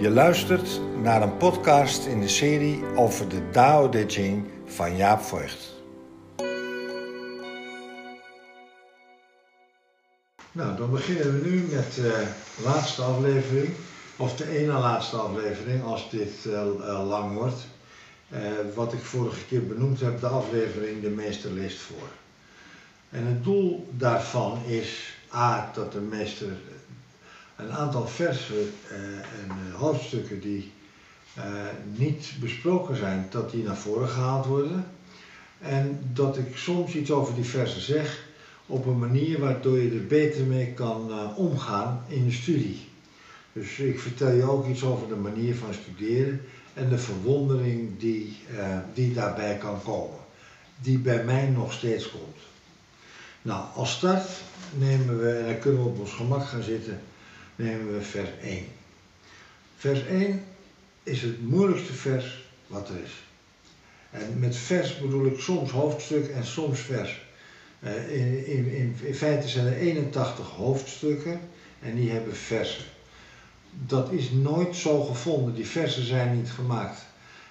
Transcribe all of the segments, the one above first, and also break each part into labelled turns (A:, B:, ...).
A: Je luistert naar een podcast in de serie over de Dao De Jing van Jaap Voigt. Nou, dan beginnen we nu met de laatste aflevering, of de ene laatste aflevering als dit uh, lang wordt. Wat ik vorige keer benoemd heb, de aflevering De Meester leest voor. En het doel daarvan is A, dat de meester een aantal versen uh, en hoofdstukken die niet besproken zijn, dat die naar voren gehaald worden. En dat ik soms iets over die versen zeg, op een manier waardoor je er beter mee kan omgaan in je studie. Dus ik vertel je ook iets over de manier van studeren en de verwondering die, die daarbij kan komen. Die bij mij nog steeds komt. Nou, als start nemen we, en dan kunnen we op ons gemak gaan zitten, nemen we vers 1. Vers 1 is het moeilijkste vers wat er is. En met vers bedoel ik soms hoofdstuk en soms vers. Uh, in, in, in, feite zijn er 81 hoofdstukken en die hebben versen. Dat is nooit zo gevonden, die versen zijn niet gemaakt.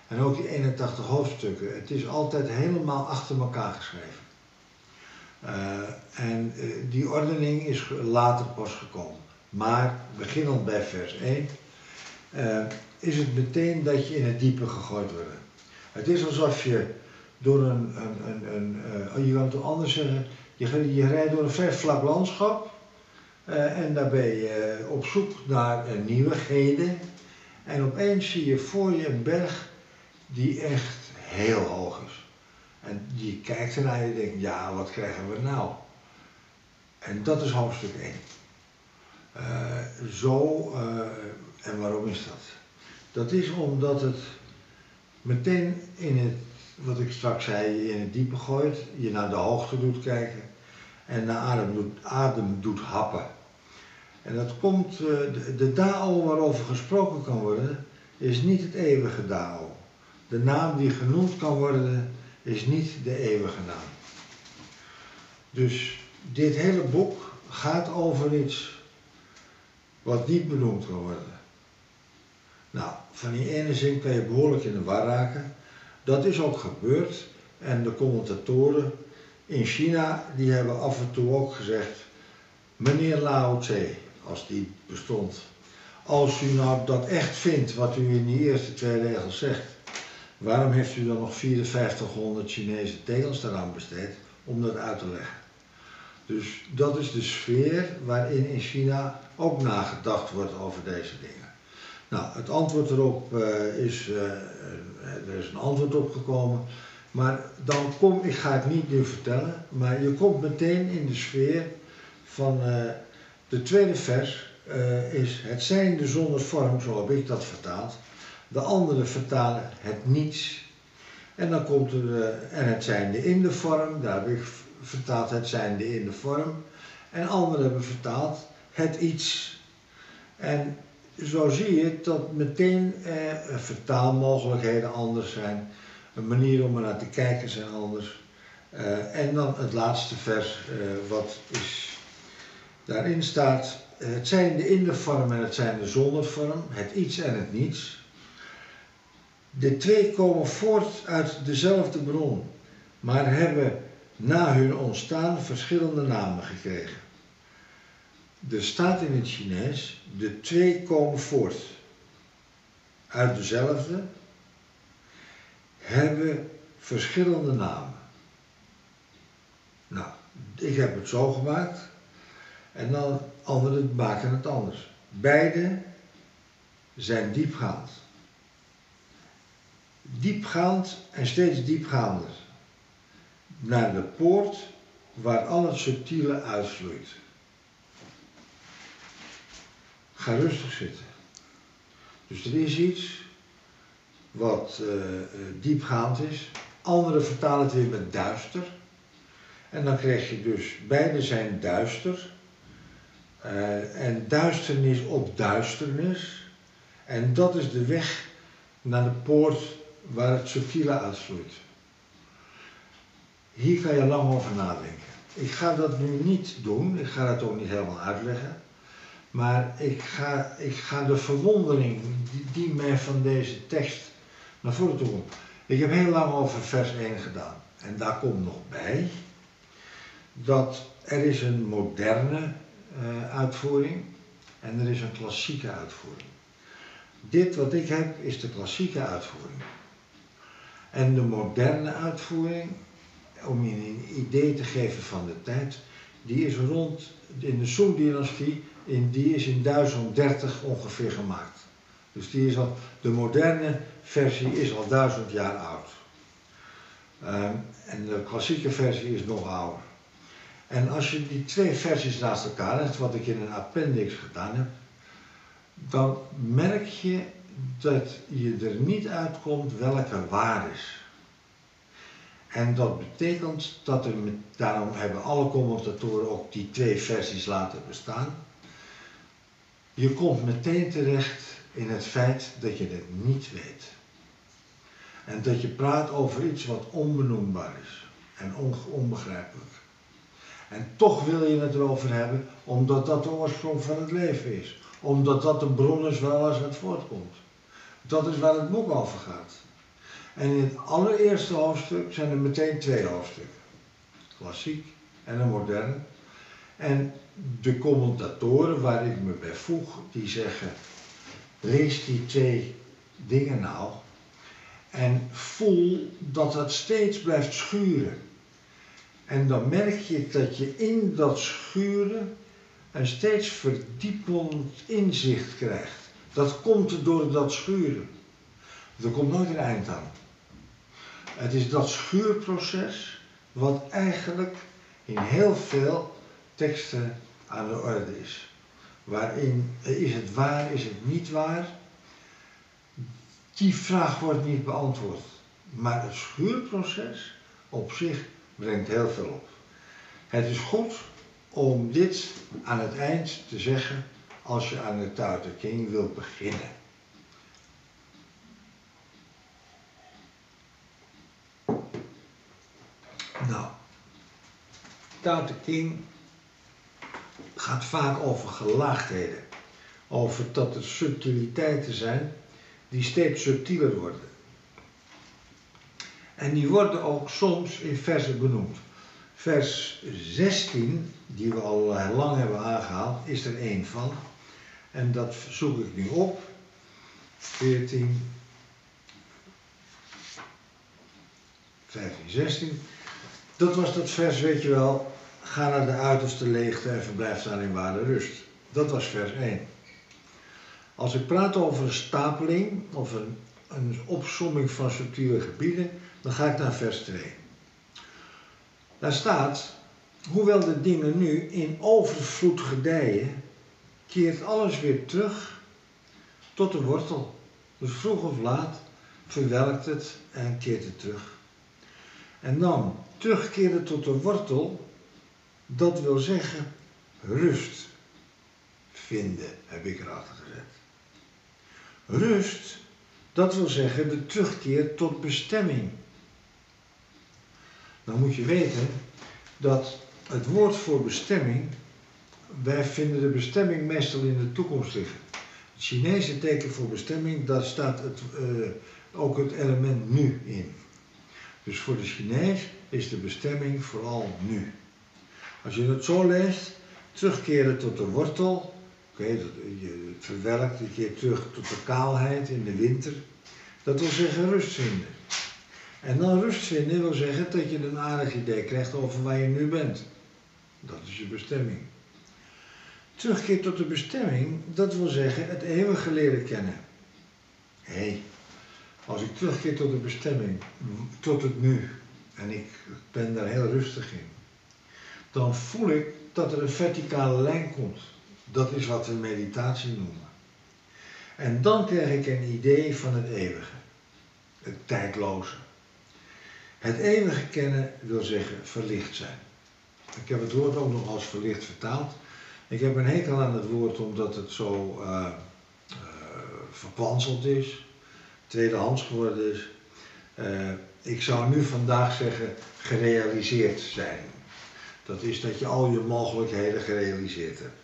A: En ook die 81 hoofdstukken, het is altijd helemaal achter elkaar geschreven. Uh, en uh, die ordening is later pas gekomen. Maar beginnend bij vers 1 is het meteen dat je in het diepe gegooid wordt. Het is alsof je door een, een, een, een uh, je kan het anders zeggen, je, rijdt door een vrij vlak landschap uh, en daar ben je op zoek naar nieuwigheden en opeens zie je voor je een berg die echt heel hoog is. En je kijkt ernaar en je denkt, ja, wat krijgen we nou? En dat is hoofdstuk 1. Zo, en waarom is dat? Dat is omdat het meteen in het wat ik straks zei, in het diepe gooit, je naar de hoogte doet kijken en naar adem doet, adem doet happen. En dat komt, uh, de, de Dao waarover gesproken kan worden, is niet het eeuwige Dao. De naam die genoemd kan worden, is niet de eeuwige naam. Dus dit hele boek gaat over iets wat niet benoemd kan worden. Nou, van die ene zin kan je behoorlijk in de war raken. Dat is ook gebeurd en de commentatoren in China die hebben af en toe ook gezegd, meneer Lao Tse, als die bestond, als u nou dat echt vindt wat u in die eerste twee regels zegt, waarom heeft u dan nog 5400 Chinese tegels daaraan besteed om dat uit te leggen? Dus dat is de sfeer waarin in China ook nagedacht wordt over deze dingen. Nou, het antwoord erop uh, is, uh, er is een antwoord op gekomen. Maar dan kom, ik ga het niet nu vertellen, maar je komt meteen in de sfeer van uh, de tweede vers is het zijnde zonder vorm, zo heb ik dat vertaald. De andere vertalen het niets. En dan komt er, en het zijnde in de vorm, daar heb ik vertaald het zijnde in de vorm. En anderen hebben vertaald het iets. En zo zie je dat meteen eh, vertaalmogelijkheden anders zijn. Een manier om er naar te kijken zijn anders. Uh, en dan het laatste vers, uh, wat is, daarin staat, het zijn de in de vorm en het zijn de zonder vorm, het iets en het niets. De twee komen voort uit dezelfde bron, maar hebben na hun ontstaan verschillende namen gekregen. Er staat in het Chinees, de twee komen voort uit dezelfde, hebben verschillende namen. Nou, ik heb het zo gemaakt en dan anderen maken het anders. Beide zijn diepgaand. Diepgaand en steeds diepgaander. Naar de poort waar al het subtiele uitvloeit. Ga rustig zitten. Dus er is iets wat uh, diepgaand is. Anderen vertalen het weer met duister. En dan krijg je dus, beide zijn duister. Uh, en duisternis op duisternis. En dat is de weg naar de poort waar het subtiele uitvloeit. Hier kan je lang over nadenken. Ik ga dat nu niet doen, ik ga dat ook niet helemaal uitleggen. Maar ik ga, ik ga de verwondering die, die mij van deze tekst naar voren toe komt. Ik heb heel lang over vers 1 gedaan. En daar komt nog bij dat er is een moderne uh, uitvoering en er is een klassieke uitvoering. Dit wat ik heb is de klassieke uitvoering. En de moderne uitvoering, om je een idee te geven van de tijd, die is rond in de Song-dynastie, die is in 1030 ongeveer gemaakt. Dus die is al, de moderne versie is al duizend jaar oud. Um, en de klassieke versie is nog ouder. En als je die twee versies naast elkaar hebt, wat ik in een appendix gedaan heb, dan merk je dat je er niet uitkomt welke waar is. En dat betekent dat er, daarom hebben alle commentatoren ook die twee versies laten bestaan. Je komt meteen terecht in het feit dat je het niet weet. En dat je praat over iets wat onbenoembaar is en onbegrijpelijk. En toch wil je het erover hebben, omdat dat de oorsprong van het leven is. Omdat dat de bron is waaruit het voortkomt. Dat is waar het boek over gaat. En in het allereerste hoofdstuk zijn er meteen twee hoofdstukken. Klassiek en een moderne. En de commentatoren waar ik me bij voeg, die zeggen, lees die twee dingen nou en voel dat het steeds blijft schuren. En dan merk je dat je in dat schuren een steeds verdiepend inzicht krijgt. Dat komt door dat schuren. Er komt nooit een eind aan. Het is dat schuurproces wat eigenlijk in heel veel teksten aan de orde is. Waarin is het waar, is het niet waar? Die vraag wordt niet beantwoord. Maar het schuurproces op zich brengt heel veel op. Het is goed om dit aan het eind te zeggen als je aan de Tao King wilt beginnen. Nou, Tao King gaat vaak over gelaagdheden. Over dat er subtiliteiten zijn die steeds subtieler worden. En die worden ook soms in versen benoemd. Vers 16, die we al lang hebben aangehaald, is er één van. En dat zoek ik nu op. 14, 15, 16. Dat was dat vers, weet je wel. Ga naar de uiterste leegte en verblijf daar in ware rust. Dat was vers 1. Als ik praat over een stapeling of een, een opsomming van subtiele gebieden, dan ga ik naar vers 2. Daar staat, hoewel de dingen nu in overvloed gedijen, keert alles weer terug tot de wortel. Dus vroeg of laat verwelkt het en keert het terug. En dan terugkeren tot de wortel, dat wil zeggen rust vinden, heb ik erachter gezet. Rust, dat wil zeggen de terugkeer tot bestemming. Dan moet je weten dat het woord voor bestemming, wij vinden de bestemming meestal in de toekomst liggen. Het Chinese teken voor bestemming, daar staat het, uh, ook het element nu in. Dus voor de Chinees is de bestemming vooral nu. Als je het zo leest, terugkeren tot de wortel, oké, je verwelkt, je terug tot de kaalheid in de winter, dat wil zeggen rust vinden. En dan rust vinden wil zeggen dat je een aardig idee krijgt over waar je nu bent. Dat is je bestemming. Terugkeer tot de bestemming, dat wil zeggen het eeuwige leren kennen. Hé, hey, als ik terugkeer tot de bestemming, tot het nu, en ik ben daar heel rustig in, dan voel ik dat er een verticale lijn komt. Dat is wat we meditatie noemen. En dan krijg ik een idee van het eeuwige, het tijdloze. Het eeuwige kennen wil zeggen verlicht zijn. Ik heb het woord ook nog als verlicht vertaald. Ik heb een hekel aan het woord omdat het zo uh, uh, verkwanseld is, tweedehands geworden is. Uh, ik zou nu vandaag zeggen gerealiseerd zijn. Dat is dat je al je mogelijkheden gerealiseerd hebt.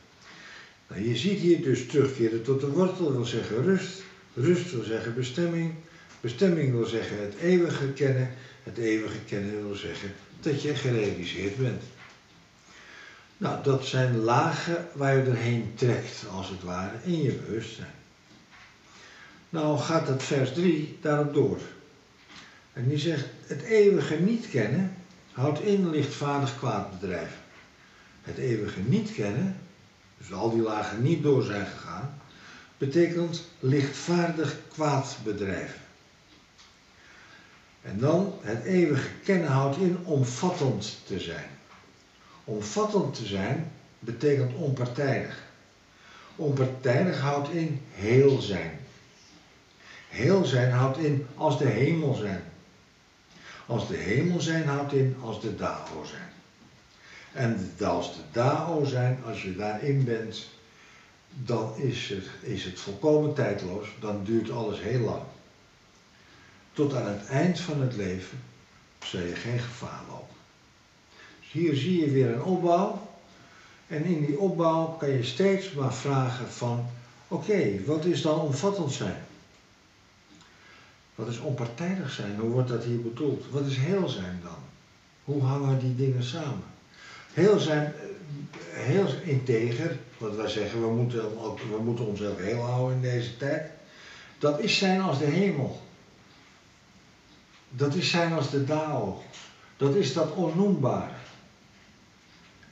A: Nou, je ziet hier dus terugkeren tot de wortel wil zeggen rust. Rust wil zeggen bestemming. Bestemming wil zeggen het eeuwige kennen. Het eeuwige kennen wil zeggen dat je gerealiseerd bent. Nou, dat zijn lagen waar je doorheen trekt, als het ware, in je bewustzijn. Nou gaat het vers 3 daarop door. En die zegt, het eeuwige niet kennen houdt in lichtvaardig kwaad bedrijven. Het eeuwige niet kennen, dus al die lagen niet door zijn gegaan, betekent lichtvaardig kwaad bedrijven. En dan, het eeuwige kennen houdt in omvattend te zijn. Omvattend te zijn betekent onpartijdig. Onpartijdig houdt in heel zijn. Heel zijn houdt in als de hemel zijn. Als de hemel zijn houdt in als de Dao zijn. En als de Dao zijn, als je daarin bent, dan is het, is het volkomen tijdloos. Dan duurt alles heel lang. Tot aan het eind van het leven zul je geen gevaar lopen. Dus hier zie je weer een opbouw. En in die opbouw kan je steeds maar vragen van, oké, wat is dan omvattend zijn? Wat is onpartijdig zijn? Hoe wordt dat hier bedoeld? Wat is heel zijn dan? Hoe hangen die dingen samen? Heel zijn, eh, heel integer, wat wij zeggen, we moeten, we moeten onszelf heel houden in deze tijd. Dat is zijn als de hemel. Dat is zijn als de Dao. Dat is dat onnoembaar.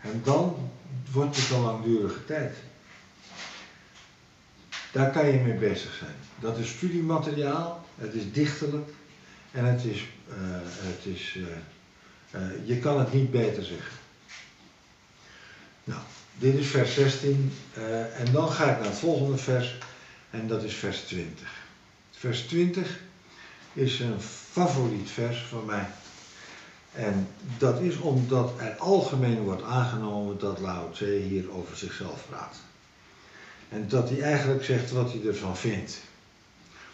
A: En dan wordt het een langdurige tijd. Daar kan je mee bezig zijn. Dat is studiemateriaal, het is dichterlijk en het is, uh, het is uh, uh, je kan het niet beter zeggen. Nou, dit is vers 16 en dan ga ik naar het volgende vers en dat is vers 20. Vers 20 is een favoriet vers van mij. En dat is omdat er algemeen wordt aangenomen dat Lao hier over zichzelf praat. En dat hij eigenlijk zegt wat hij ervan vindt.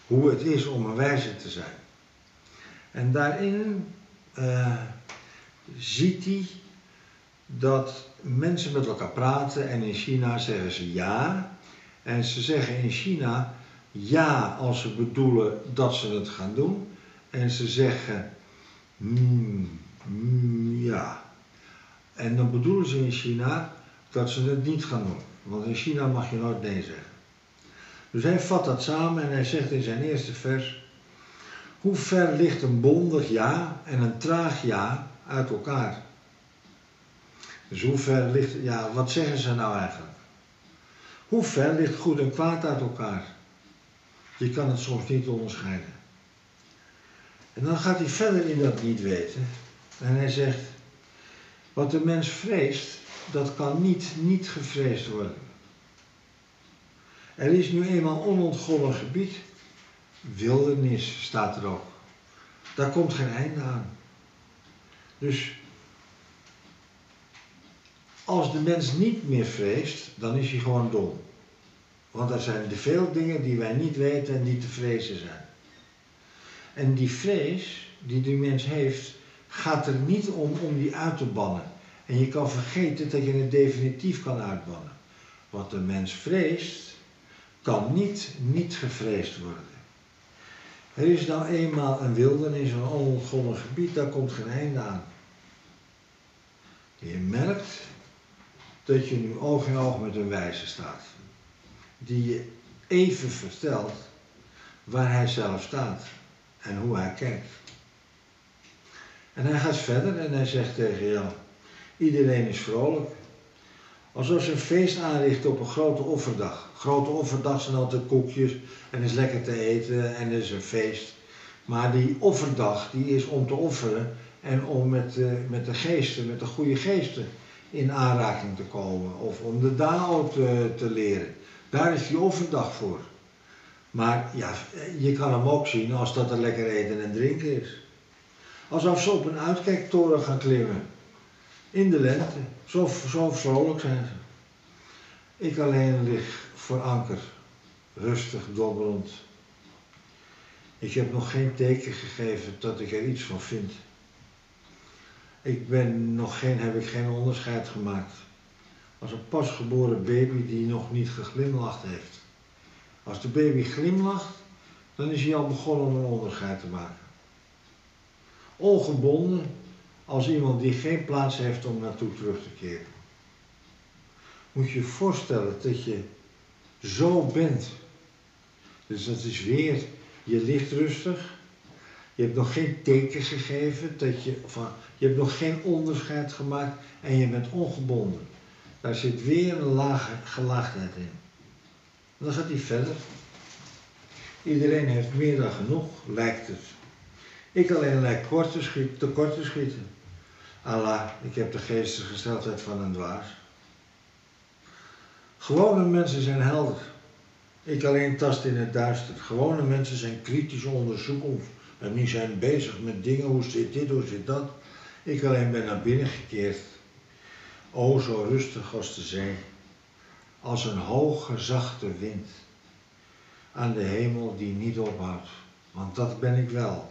A: Hoe het is om een wijze te zijn. En daarin uh, ziet hij dat mensen met elkaar praten en in China zeggen ze ja. En ze zeggen in China ja als ze bedoelen dat ze het gaan doen. En ze zeggen mm, mm, ja. En dan bedoelen ze in China dat ze het niet gaan doen. Want in China mag je nooit nee zeggen. Dus hij vat dat samen en hij zegt in zijn eerste vers: Hoe ver ligt een bondig ja en een traag ja uit elkaar? Dus hoe ver ligt, ja, wat zeggen ze nou eigenlijk? Hoe ver ligt goed en kwaad uit elkaar? Je kan het soms niet onderscheiden. En dan gaat hij verder in dat niet weten. En hij zegt, wat de mens vreest, dat kan niet niet gevreesd worden. Er is nu eenmaal onontgonnen gebied. Wildernis staat er ook. Daar komt geen einde aan. Dus als de mens niet meer vreest, dan is hij gewoon dom. Want er zijn veel dingen die wij niet weten en die te vrezen zijn. En die vrees die de mens heeft, gaat er niet om om die uit te bannen. En je kan vergeten dat je het definitief kan uitbannen. Wat de mens vreest, kan niet niet gevreesd worden. Er is nou eenmaal een wildernis, een onontgonnen gebied, daar komt geen einde aan. Je merkt dat je nu oog in oog met een wijze staat die je even vertelt waar hij zelf staat en hoe hij kijkt. En hij gaat verder en hij zegt tegen jou, iedereen is vrolijk. Alsof ze een feest aanrichten op een grote offerdag. Grote offerdag zijn altijd koekjes en is lekker te eten en is een feest. Maar die offerdag die is om te offeren en om met, uh, met de geesten, met de goede geesten in aanraking te komen. Of om de Dao te, te leren. Daar is die offerdag voor. Maar ja, je kan hem ook zien als dat er lekker eten en drinken is. Alsof ze op een uitkijktoren gaan klimmen. In de lente. Zo, zo vrolijk zijn ze. Ik alleen lig voor anker. Rustig dobberend. Ik heb nog geen teken gegeven dat ik er iets van vind. Ik ben nog geen, heb ik geen onderscheid gemaakt. als een pasgeboren baby die nog niet geglimlacht heeft. Als de baby glimlacht, dan is hij al begonnen om een onderscheid te maken. Ongebonden als iemand die geen plaats heeft om naartoe terug te keren. Moet je je voorstellen dat je zo bent. Dus dat is weer, je ligt rustig. Je hebt nog geen tekens gegeven, dat je, van, je hebt nog geen onderscheid gemaakt en je bent ongebonden. Daar zit weer een lage gelaagdheid in. dan gaat hij verder. Iedereen heeft meer dan genoeg, lijkt het. Ik alleen lijk kort te, schieten, te kort te schieten. Allah, ik heb de geestige gesteldheid van een dwaas. Gewone mensen zijn helder. Ik alleen tast in het duister. Gewone mensen zijn kritisch onderzoekend en die zijn bezig met dingen, hoe zit dit, hoe zit dat. Ik alleen ben naar binnen gekeerd. O, zo rustig als de zee, als een hoge, zachte wind aan de hemel die niet ophoudt, want dat ben ik wel.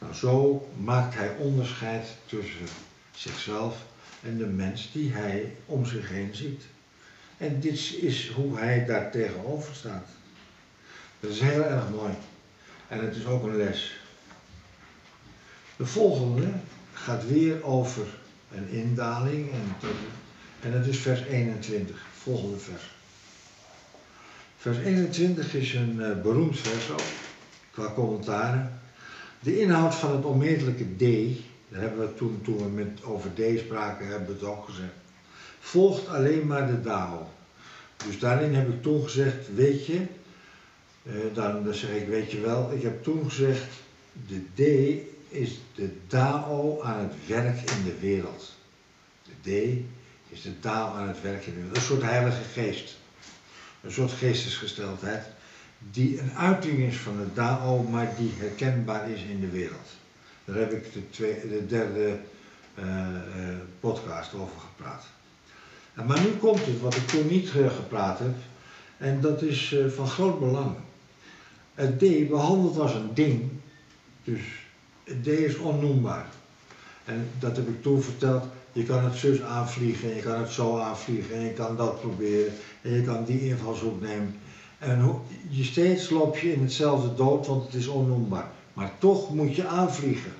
A: Nou, zo maakt hij onderscheid tussen zichzelf en de mens die hij om zich heen ziet. En dit is hoe hij daar tegenover staat. Dat is heel erg mooi. En het is ook een les. De volgende gaat weer over een indaling en, en het is vers 21, volgende vers. Vers 21 is een uh, beroemd vers ook, qua commentaren. De inhoud van het onmetelijke D, daar hebben we toen, toen we met, over D spraken, hebben we het ook gezegd, volgt alleen maar de Dao. Dus daarin heb ik toen gezegd, weet je, uh, dan, dan zeg ik, weet je wel, ik heb toen gezegd, de D is de Dao aan het werk in de wereld. De D is de Dao aan het werk in de wereld. Een soort heilige geest. Een soort geestesgesteldheid die een uiting is van de Dao, maar die herkenbaar is in de wereld. Daar heb ik de, twee, de derde uh, uh, podcast over gepraat. Maar nu komt het, wat ik toen niet gepraat heb, en dat is van groot belang. Het D behandeld als een ding, dus het D is onnoembaar. En dat heb ik toen verteld. Je kan het zus aanvliegen, en je kan het zo aanvliegen, en je kan dat proberen, en je kan die invalshoek nemen. En je steeds loop je in hetzelfde dood, want het is onnoembaar. Maar toch moet je aanvliegen.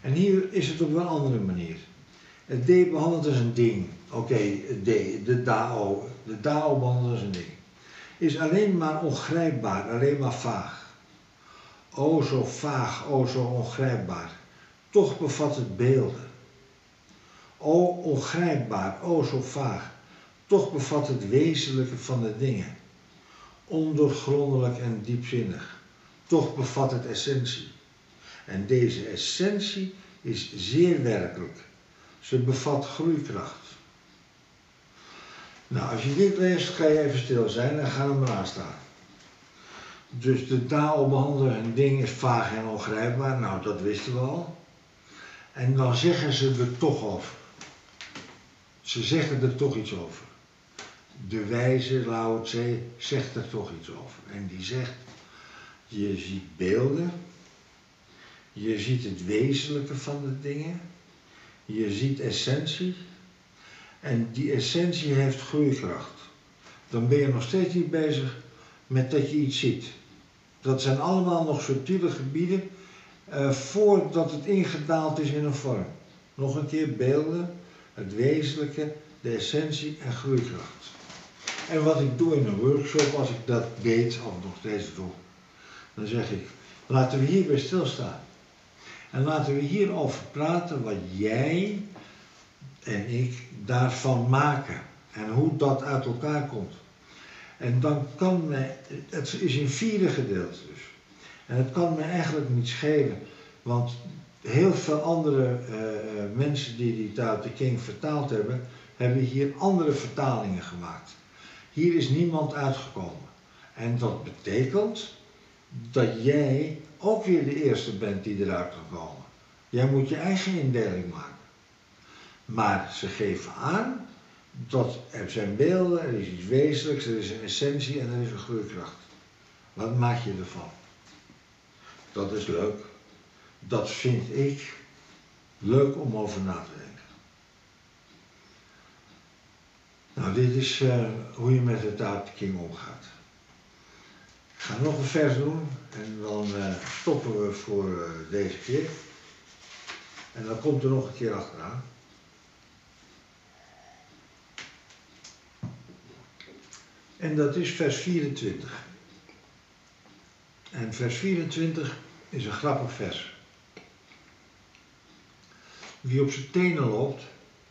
A: En hier is het op een andere manier. Het D behandelt als een ding. Oké, okay, D, de DAO. De DAO behandelt als een ding. Is alleen maar ongrijpbaar, alleen maar vaag. O zo vaag, o zo ongrijpbaar. Toch bevat het beelden. O ongrijpbaar, o zo vaag. Toch bevat het wezenlijke van de dingen ondoorgrondelijk en diepzinnig. Toch bevat het essentie. En deze essentie is zeer werkelijk. Ze bevat groeikracht. Nou, als je dit leest, ga je even stil zijn en ga er maar aan staan. Dus de taal behandelen een ding is vaag en ongrijpbaar. Nou, dat wisten we al. En dan zeggen ze er toch over. Ze zeggen er toch iets over de wijze Lao Tse zegt er toch iets over. En die zegt, je ziet beelden, je ziet het wezenlijke van de dingen, je ziet essentie en die essentie heeft groeikracht. Dan ben je nog steeds niet bezig met dat je iets ziet. Dat zijn allemaal nog subtiele gebieden uh, voordat het ingedaald is in een vorm. Nog een keer beelden, het wezenlijke, de essentie en groeikracht. En wat ik doe in een workshop, als ik dat deed, of nog steeds doe, dan zeg ik, laten we hierbij stilstaan. En laten we hierover praten wat jij en ik daarvan maken. En hoe dat uit elkaar komt. En dan kan mij, het is in vierde gedeelte dus. En het kan me eigenlijk niet schelen, want heel veel andere uh, mensen die die Tao King vertaald hebben, hebben hier andere vertalingen gemaakt. Hier is niemand uitgekomen. En dat betekent dat jij ook weer de eerste bent die eruit kan komen. Jij moet je eigen indeling maken. Maar ze geven aan dat er zijn beelden, er is iets wezenlijks, er is een essentie en er is een groeikracht. Wat maak je ervan? Dat is leuk. Dat vind ik leuk om over na te denken. Nou, dit is uh, hoe je met de Tao King omgaat. Ik ga nog een vers doen en dan uh, stoppen we voor uh, deze keer. En dan komt er nog een keer achteraan. En dat is vers 24. En vers 24 is een grappig vers. Wie op zijn tenen loopt,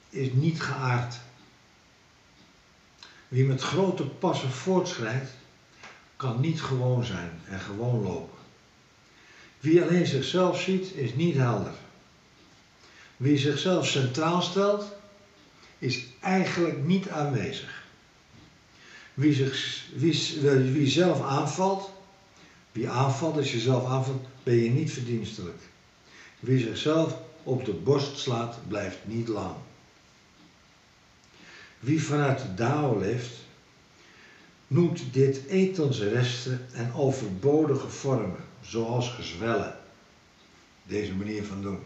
A: is niet geaard. Wie met grote passen voortschrijdt, kan niet gewoon zijn en gewoon lopen. Wie alleen zichzelf ziet, is niet helder. Wie zichzelf centraal stelt, is eigenlijk niet aanwezig. Wie, zich, wie, wie zelf aanvalt, wie aanvalt, als je zelf aanvalt, ben je niet verdienstelijk. Wie zichzelf op de borst slaat, blijft niet lang. Wie vanuit de Dao leeft, noemt dit etense resten en overbodige vormen, zoals gezwellen. Deze manier van doen.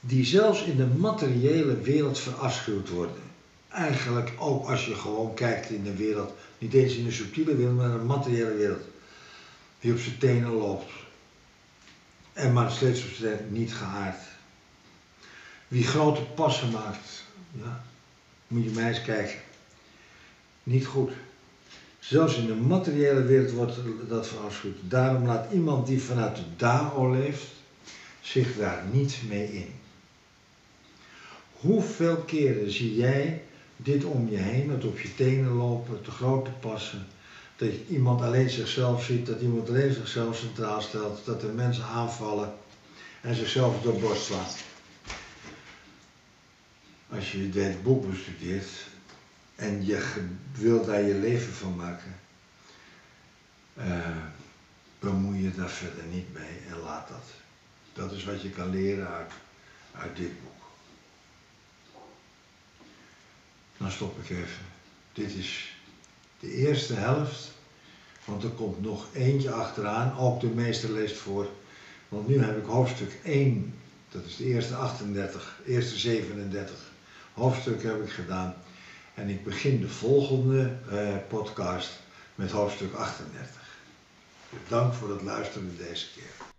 A: Die zelfs in de materiële wereld verafschuwd worden. Eigenlijk ook als je gewoon kijkt in de wereld, niet eens in de subtiele wereld, maar in de materiële wereld. Die op zijn tenen loopt. En maar steeds op zijn niet geaard. Wie grote passen maakt, ja, moet je mij eens kijken. Niet goed. Zelfs in de materiële wereld wordt dat verafschuwd. Daarom laat iemand die vanuit de Dao leeft zich daar niet mee in. Hoeveel keren zie jij dit om je heen, het op je tenen lopen, te grote passen, dat iemand alleen zichzelf ziet, dat iemand alleen zichzelf centraal stelt, dat er mensen aanvallen en zichzelf door borst slaat. Als je dit boek bestudeert en je wilt daar je leven van maken, uh, bemoei je daar verder niet mee en laat dat. Dat is wat je kan leren uit, uit dit boek. Dan stop ik even. Dit is de eerste helft, want er komt nog eentje achteraan. Ook de meester leest voor. Want nu heb ik hoofdstuk 1, dat is de eerste 38, eerste 37 hoofdstuk heb ik gedaan. En ik begin de volgende eh, podcast met hoofdstuk 38. Bedankt voor het luisteren deze keer.